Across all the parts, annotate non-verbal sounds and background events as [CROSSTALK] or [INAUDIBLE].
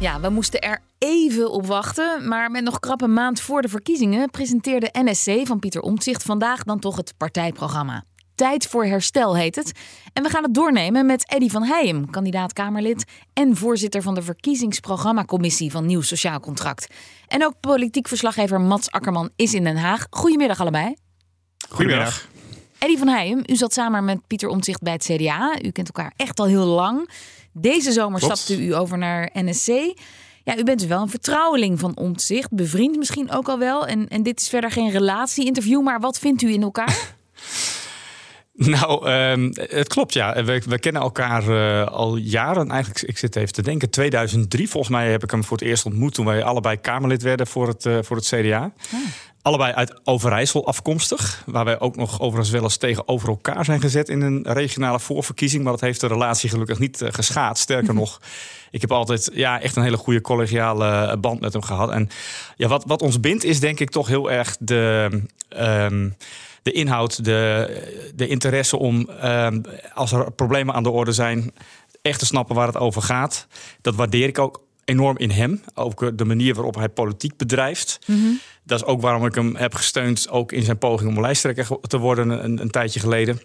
Ja, we moesten er even op wachten. Maar met nog krappe maand voor de verkiezingen presenteerde NSC van Pieter Omtzigt vandaag dan toch het partijprogramma. Tijd voor herstel heet het. En we gaan het doornemen met Eddy van Heijem, kandidaat Kamerlid en voorzitter van de verkiezingsprogrammacommissie van Nieuw Sociaal Contract. En ook politiek verslaggever Mats Akkerman is in Den Haag. Goedemiddag allebei. Goedemiddag. Eddy van Heijem, u zat samen met Pieter Omtzigt bij het CDA. U kent elkaar echt al heel lang. Deze zomer Klopt. stapte u over naar NSC. Ja, u bent dus wel een vertrouweling van Omtzigt. Bevriend misschien ook al wel. En, en dit is verder geen relatie-interview, maar wat vindt u in elkaar? [LAUGHS] Nou, ehm, het klopt ja. We, we kennen elkaar eh, al jaren. Eigenlijk, ik zit even te denken, 2003 volgens mij heb ik hem voor het eerst ontmoet... toen wij allebei Kamerlid werden voor het, eh, voor het CDA. Allebei uit Overijssel afkomstig. Waar wij ook nog overigens wel eens tegenover elkaar zijn gezet... in een regionale voorverkiezing. Maar dat heeft de relatie gelukkig niet eh, geschaad. Sterker nog, ik heb altijd ja, echt een hele goede collegiale band met hem gehad. En ja, wat, wat ons bindt is denk ik toch heel erg de... ehm, de inhoud, de, de interesse om ehm, als er problemen aan de orde zijn, echt te snappen waar het over gaat. Dat waardeer ik ook enorm in hem. Ook eh, de manier waarop hij politiek bedrijft. Dat is ook waarom ik hem heb gesteund, ook in zijn poging om lijsttrekker te worden een, een tijdje geleden.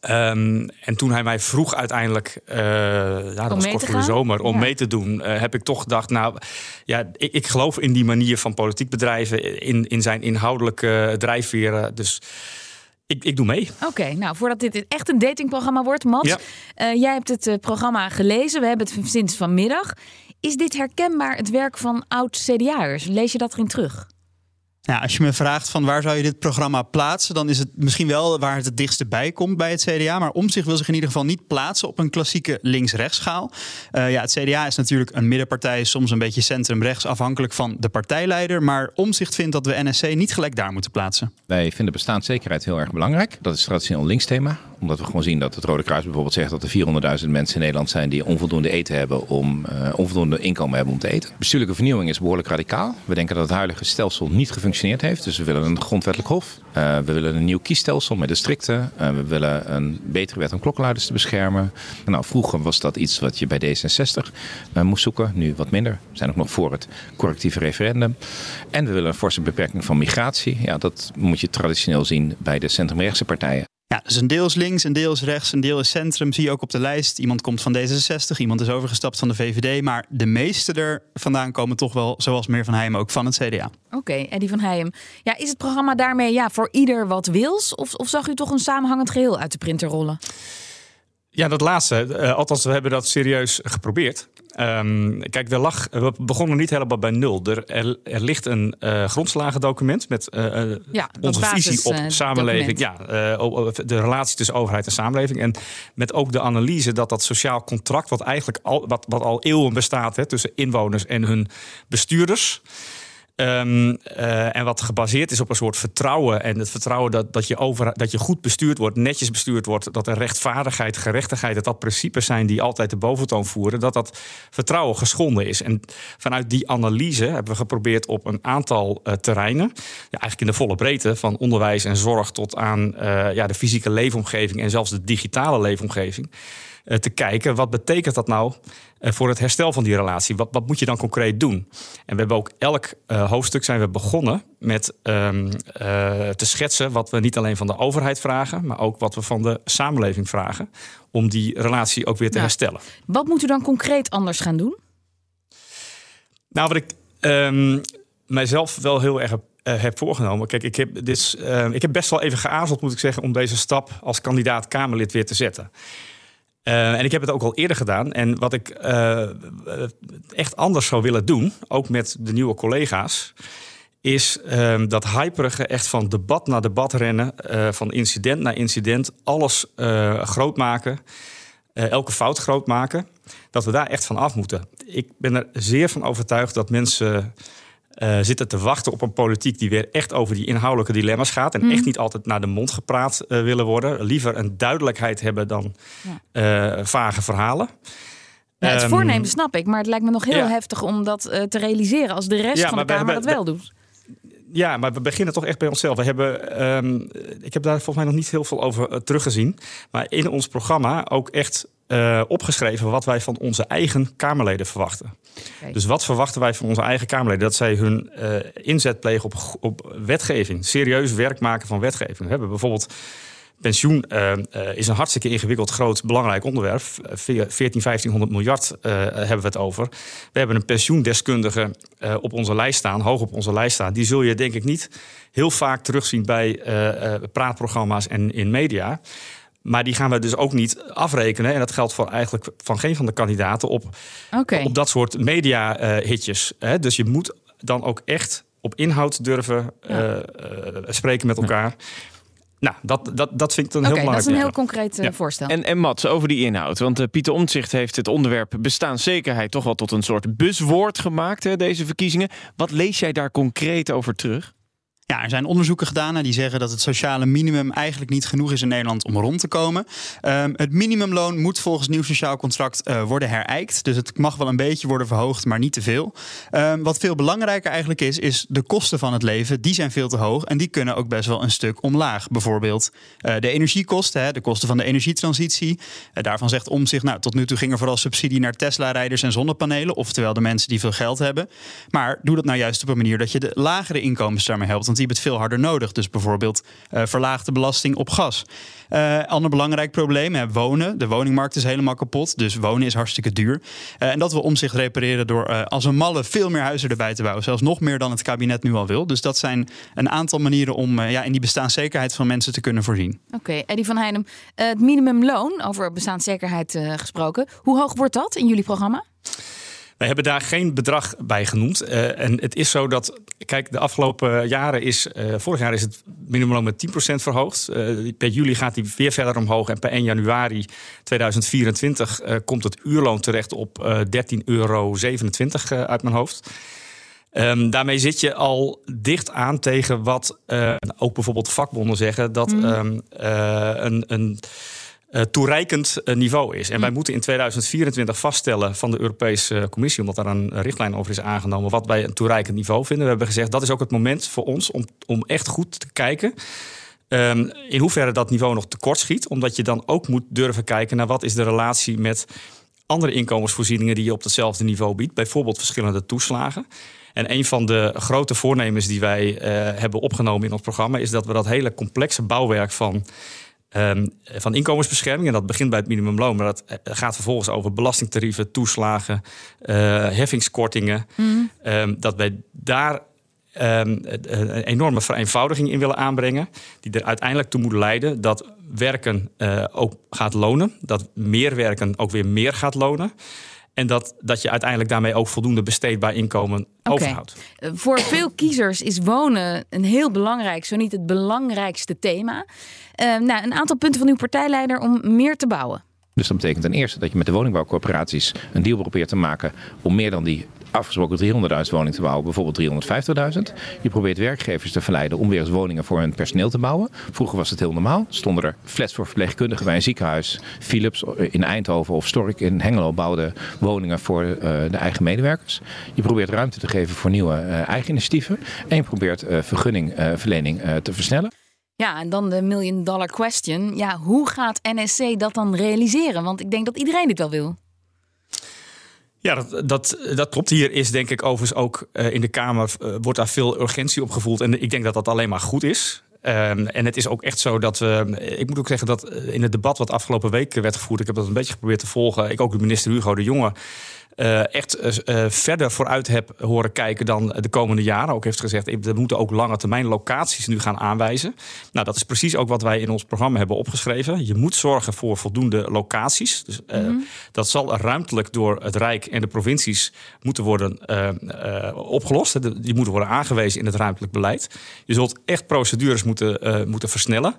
Ehm, en toen hij mij vroeg uiteindelijk, eh, ja, dat was kort voor de zomer, om Ja. mee te doen, eh, heb ik toch gedacht, nou ja, ik, ik geloof in die manier van politiek bedrijven, in, in zijn inhoudelijke drijfveren. Dus ik, ik doe mee. Oké, nou voordat dit echt een datingprogramma wordt, Mats. Ja. jij hebt het programma gelezen. We hebben het sinds vanmiddag. Is dit herkenbaar het werk van oud-CDA'ers? Lees je dat erin terug? Nou, als je me vraagt van waar zou je dit programma plaatsen, dan is het misschien wel waar het het dichtste bij komt bij het CDA. Maar Omtzigt wil zich in ieder geval niet plaatsen op een klassieke links-rechts schaal. Eh, ja, het CDA is natuurlijk een middenpartij, soms een beetje centrum-rechts, afhankelijk van de partijleider. Maar Omtzigt vindt dat we NSC niet gelijk daar moeten plaatsen. Wij vinden bestaanszekerheid heel erg belangrijk. Dat is traditioneel een linksthema. Omdat we gewoon zien dat het Rode Kruis bijvoorbeeld zegt dat er 400.000 mensen in Nederland zijn die onvoldoende eten hebben om eh, onvoldoende inkomen hebben om te eten. Bestuurlijke vernieuwing is behoorlijk radicaal. We denken dat het huidige stelsel niet gefunctioneerd heeft. Dus we willen een grondwettelijk hof. Eh, we willen een nieuw kiesstelsel met districten. Eh, we willen een betere wet om klokkenluiders te beschermen. Nou, vroeger was dat iets wat je bij D66 eh, moest zoeken. Nu wat minder. We zijn ook nog voor het correctieve referendum. En we willen een forse beperking van migratie. Ja, dat moet je traditioneel zien bij de centrumrechtse partijen. Ja, dus een deel is links, een deel is rechts, een deel is centrum. Zie je ook op de lijst. Iemand komt van D66, iemand is overgestapt van de VVD. Maar de meeste er vandaan komen toch wel, zoals meer van Heijm, ook van het CDA. Oké, Eddie van Heijem. Ja, is het programma daarmee ja, voor ieder wat wils? Of, of zag u toch een samenhangend geheel uit de printer rollen? Ja, dat laatste. eh, althans, we hebben dat serieus geprobeerd. Ehm, kijk, er lag, we begonnen niet helemaal bij nul. Er, er, er ligt een eh grondslagendocument met eh, eh, Ja, onze basis, visie op samenleving. Ja, de relatie tussen overheid en samenleving. En met ook de analyse dat dat sociaal contract, wat eigenlijk al, wat, wat al eeuwen bestaat hè, tussen inwoners en hun bestuurders. Ehm, eh, en wat gebaseerd is op een soort vertrouwen. En het vertrouwen dat, dat, je over, dat je goed bestuurd wordt, netjes bestuurd wordt. Dat er rechtvaardigheid, gerechtigheid, dat dat principes zijn die altijd de boventoon voeren. Dat dat vertrouwen geschonden is. En vanuit die analyse hebben we geprobeerd op een aantal eh, terreinen. Ja, eigenlijk in de volle breedte, van onderwijs en zorg tot aan eh, ja, de fysieke leefomgeving en zelfs de digitale leefomgeving te kijken. Wat betekent dat nou eh, voor het herstel van die relatie? Wat, wat moet je dan concreet doen? En we hebben ook elk eh, hoofdstuk zijn we begonnen met ehm, eh, te schetsen wat we niet alleen van de overheid vragen, maar ook wat we van de samenleving vragen. Om die relatie ook weer te Ja. herstellen. Wat moet u dan concreet anders gaan doen? Nou, wat ik ehm, mijzelf wel heel erg eh, heb voorgenomen. Kijk, ik heb, dit, is, eh, ik heb best wel even geaarzeld, moet ik zeggen, om deze stap als kandidaat Kamerlid weer te zetten. Eh, en ik heb het ook al eerder gedaan. En wat ik eh, echt anders zou willen doen, ook met de nieuwe collega's, is ehm, dat hyperige echt van debat naar debat rennen, eh, van incident naar incident, alles groot maken, elke fout groot maken, dat we daar echt van af moeten. Ik ben er zeer van overtuigd dat mensen eh, zitten te wachten op een politiek die weer echt over die inhoudelijke dilemma's gaat. En Mhm. echt niet altijd naar de mond gepraat eh, willen worden. Liever een duidelijkheid hebben dan eh, vage verhalen. Ja, het Ehm, voornemen snap ik, maar het lijkt me nog heel ja. heftig om dat te realiseren als de rest van de we Kamer dat wel doet. Ja, maar we beginnen toch echt bij onszelf. We hebben, ehm, ik heb daar volgens mij nog niet heel veel over teruggezien. Maar in ons programma ook echt eh, opgeschreven wat wij van onze eigen Kamerleden verwachten. Dus wat verwachten wij van onze eigen Kamerleden? Dat zij hun eh, inzet plegen op, op wetgeving. Serieus werk maken van wetgeving. We hebben bijvoorbeeld. Pensioen eh, is een hartstikke ingewikkeld, groot, belangrijk onderwerp. Eh, 14, 1500 miljard hebben we het over. We hebben een pensioendeskundige op onze lijst staan, hoog op onze lijst staan. Die zul je denk ik niet heel vaak terugzien bij praatprogramma's en in media. Maar die gaan we dus ook niet afrekenen. En dat geldt voor eigenlijk van geen van de kandidaten op, Oké. op dat soort media-hitjes. dus je moet dan ook echt op inhoud durven eh, eh, spreken met elkaar. Nou, dat, dat, dat vind ik een Oké, heel dat is belangrijk een heel concreet eh, Ja. voorstel. En, en Mats, over die inhoud. Want eh, Pieter Omtzigt heeft het onderwerp bestaanszekerheid toch wel tot een soort buswoord gemaakt, hè, deze verkiezingen. Wat lees jij daar concreet over terug? Ja, er zijn onderzoeken gedaan die zeggen dat het sociale minimum eigenlijk niet genoeg is in Nederland om rond te komen. Ehm, het minimumloon moet volgens nieuw sociaal contract eh, worden herijkt. Dus het mag wel een beetje worden verhoogd, maar niet te veel. Ehm, wat veel belangrijker eigenlijk is, is de kosten van het leven. Die zijn veel te hoog en die kunnen ook best wel een stuk omlaag. Bijvoorbeeld eh, de energiekosten, hè, de kosten van de energietransitie. Eh, daarvan zegt om zich, nou, tot nu toe ging er vooral subsidie naar Tesla-rijders en zonnepanelen. Oftewel de mensen die veel geld hebben. Maar doe dat nou juist op een manier dat je de lagere inkomens daarmee helpt. Die hebben het veel harder nodig. Dus bijvoorbeeld eh verlaagde belasting op gas. Eh ander belangrijk probleem, hè, wonen. De woningmarkt is helemaal kapot. Dus wonen is hartstikke duur. Eh, en dat wil om zich repareren door als een malle veel meer huizen erbij te bouwen. Zelfs nog meer dan het kabinet nu al wil. Dus dat zijn een aantal manieren om ja, in die bestaanszekerheid van mensen te kunnen voorzien. Oké, Eddie van Heijnem, het minimumloon, over bestaanszekerheid gesproken. Hoe hoog wordt dat in jullie programma? Wij hebben daar geen bedrag bij genoemd. Eh, en het is zo dat, kijk, de afgelopen jaren is, eh, vorig jaar is het minimumloon met 10% verhoogd. Eh, per juli gaat die weer verder omhoog. En per 1 januari 2024 eh, komt het uurloon terecht op eh 13,27 euro uit mijn hoofd. Ehm, daarmee zit je al dicht aan tegen wat ook bijvoorbeeld vakbonden zeggen dat ehm, eh, een, een eh, toereikend eh, niveau is. En wij moeten in 2024 vaststellen van de Europese Commissie, omdat daar een richtlijn over is aangenomen, wat wij een toereikend niveau vinden. We hebben gezegd dat is ook het moment voor ons om, om echt goed te kijken. ehm, in hoeverre dat niveau nog tekort schiet, omdat je dan ook moet durven kijken naar wat is de relatie met andere inkomensvoorzieningen die je op hetzelfde niveau biedt, bijvoorbeeld verschillende toeslagen. En een van de grote voornemens die wij eh, hebben opgenomen in ons programma is dat we dat hele complexe bouwwerk van, ehm, van inkomensbescherming, en dat begint bij het minimumloon, maar dat eh, gaat vervolgens over belastingtarieven, toeslagen, eh, heffingskortingen, ehm, dat wij daar ehm, een enorme vereenvoudiging in willen aanbrengen, die er uiteindelijk toe moet leiden dat werken eh, ook gaat lonen, dat meer werken ook weer meer gaat lonen. En dat, dat je uiteindelijk daarmee ook voldoende besteedbaar inkomen overhoudt. Eh, Voor veel kiezers is wonen een heel belangrijk, zo niet het belangrijkste thema. Eh, nou, een aantal punten van uw partijleider om meer te bouwen. Dus dat betekent ten eerste dat je met de woningbouwcorporaties een deal probeert te maken om meer dan die afgesproken 300.000 woningen te bouwen, bijvoorbeeld 350.000. Je probeert werkgevers te verleiden om weer eens woningen voor hun personeel te bouwen. Vroeger was het heel normaal. Stonden er flats voor verpleegkundigen bij een ziekenhuis. Philips in Eindhoven of Stork in Hengelo bouwden woningen voor eh, de eigen medewerkers. Je probeert ruimte te geven voor nieuwe eh, eigen initiatieven. En je probeert eh, vergunningverlening te versnellen. Ja, en dan de million dollar question. Ja, hoe gaat NSC dat dan realiseren? Want ik denk dat iedereen dit wel wil. Ja, dat, dat, dat klopt. Hier is denk ik overigens ook eh, in de Kamer eh, wordt daar veel urgentie op gevoeld. En ik denk dat dat alleen maar goed is. Ehm, en het is ook echt zo dat we. Ik moet ook zeggen dat eh, in het debat wat afgelopen week werd gevoerd, ik heb dat een beetje geprobeerd te volgen. Ik ook de minister Hugo de Jonge. Eh, echt eh, eh, verder vooruit heb horen kijken dan de komende jaren. Ook heeft gezegd, we moeten ook lange termijn locaties nu gaan aanwijzen. Nou, dat is precies ook wat wij in ons programma hebben opgeschreven. Je moet zorgen voor voldoende locaties. Dus, eh, Dat zal ruimtelijk door het Rijk en de provincies moeten worden opgelost. Die moeten worden aangewezen in het ruimtelijk beleid. Je zult echt procedures moeten, moeten versnellen.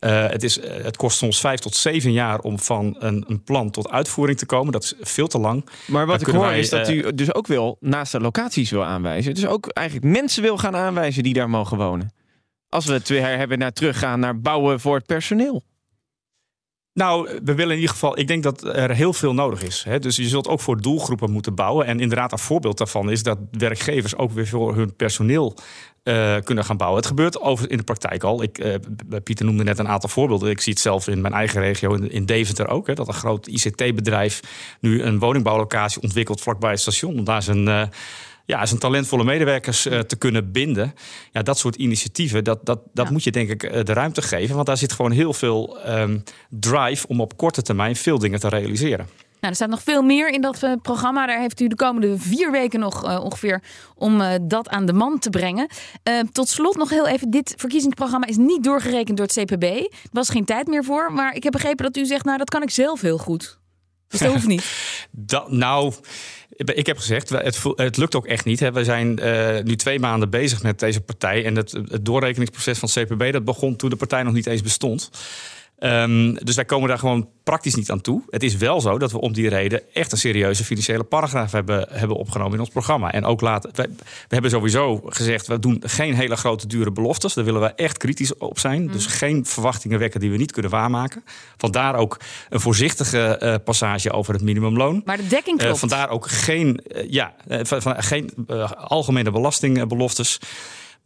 Uh, het, is, het kost soms vijf tot zeven jaar om van een, een, plan tot uitvoering te komen. Dat is veel te lang. Maar wat ik hoor wij, is dat u dus ook wil naast de locaties wil aanwijzen. Dus ook eigenlijk mensen wil gaan aanwijzen die daar mogen wonen. Als we het weer hebben naar teruggaan naar bouwen voor het personeel. Nou, we willen in ieder geval, ik denk dat er heel veel nodig is. Hè? Dus je zult ook voor doelgroepen moeten bouwen. En inderdaad, een voorbeeld daarvan is dat werkgevers ook weer voor hun personeel uh, kunnen gaan bouwen. Het gebeurt over in de praktijk al. Ik, uh, Pieter noemde net een aantal voorbeelden. Ik zie het zelf in mijn eigen regio, in, in Deventer ook. Hè, dat een groot ICT-bedrijf nu een woningbouwlocatie ontwikkelt vlakbij het station. Om daar zijn. Uh, ja, zijn talentvolle medewerkers uh, te kunnen binden. Ja, dat soort initiatieven, dat, dat, dat ja. moet je denk ik uh, de ruimte geven. Want daar zit gewoon heel veel um, drive om op korte termijn veel dingen te realiseren. Nou, er staat nog veel meer in dat uh, programma. Daar heeft u de komende vier weken nog ongeveer om dat aan de man te brengen. tot slot nog heel even: dit verkiezingsprogramma is niet doorgerekend door het CPB. Er was geen tijd meer voor. Maar ik heb begrepen dat u zegt: Nou, dat kan ik zelf heel goed. Dus dat hoeft niet. [LAUGHS] dat, nou, ik heb gezegd, het, het lukt ook echt niet. We zijn uh, nu twee maanden bezig met deze partij. En het, het doorrekeningsproces van CPB dat begon toen de partij nog niet eens bestond. Um, dus wij komen daar gewoon praktisch niet aan toe. Het is wel zo dat we om die reden echt een serieuze financiële paragraaf hebben, hebben opgenomen in ons programma. En ook later, we, we hebben sowieso gezegd, we doen geen hele grote dure beloftes. Daar willen we echt kritisch op zijn. Mm. Dus geen verwachtingen wekken die we niet kunnen waarmaken. Vandaar ook een voorzichtige uh, passage over het minimumloon. Maar de dekking klopt. Uh, vandaar ook geen, uh, ja, van, geen algemene belastingbeloftes.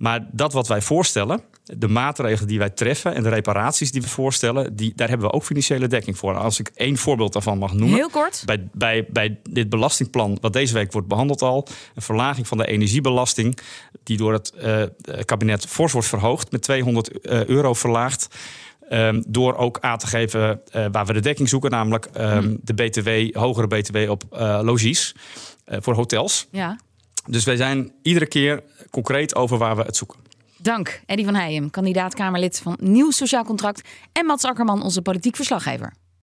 Maar dat wat wij voorstellen, de maatregelen die wij treffen en de reparaties die we voorstellen, die, daar hebben we ook financiële dekking voor. Als ik één voorbeeld daarvan mag noemen. Heel kort. Bij, bij, bij dit belastingplan, wat deze week wordt behandeld al, een verlaging van de energiebelasting, die door het uh, kabinet fors wordt verhoogd, met 200 uh, euro verlaagd. Um, door ook aan te geven uh, waar we de dekking zoeken, namelijk um, hmm. de BTW, hogere BTW op logies voor hotels. Ja. Dus wij zijn iedere keer concreet over waar we het zoeken. Dank, Eddie van Heijem, kandidaat Kamerlid van Nieuw Sociaal Contract. En Mats Akkerman, onze politiek verslaggever.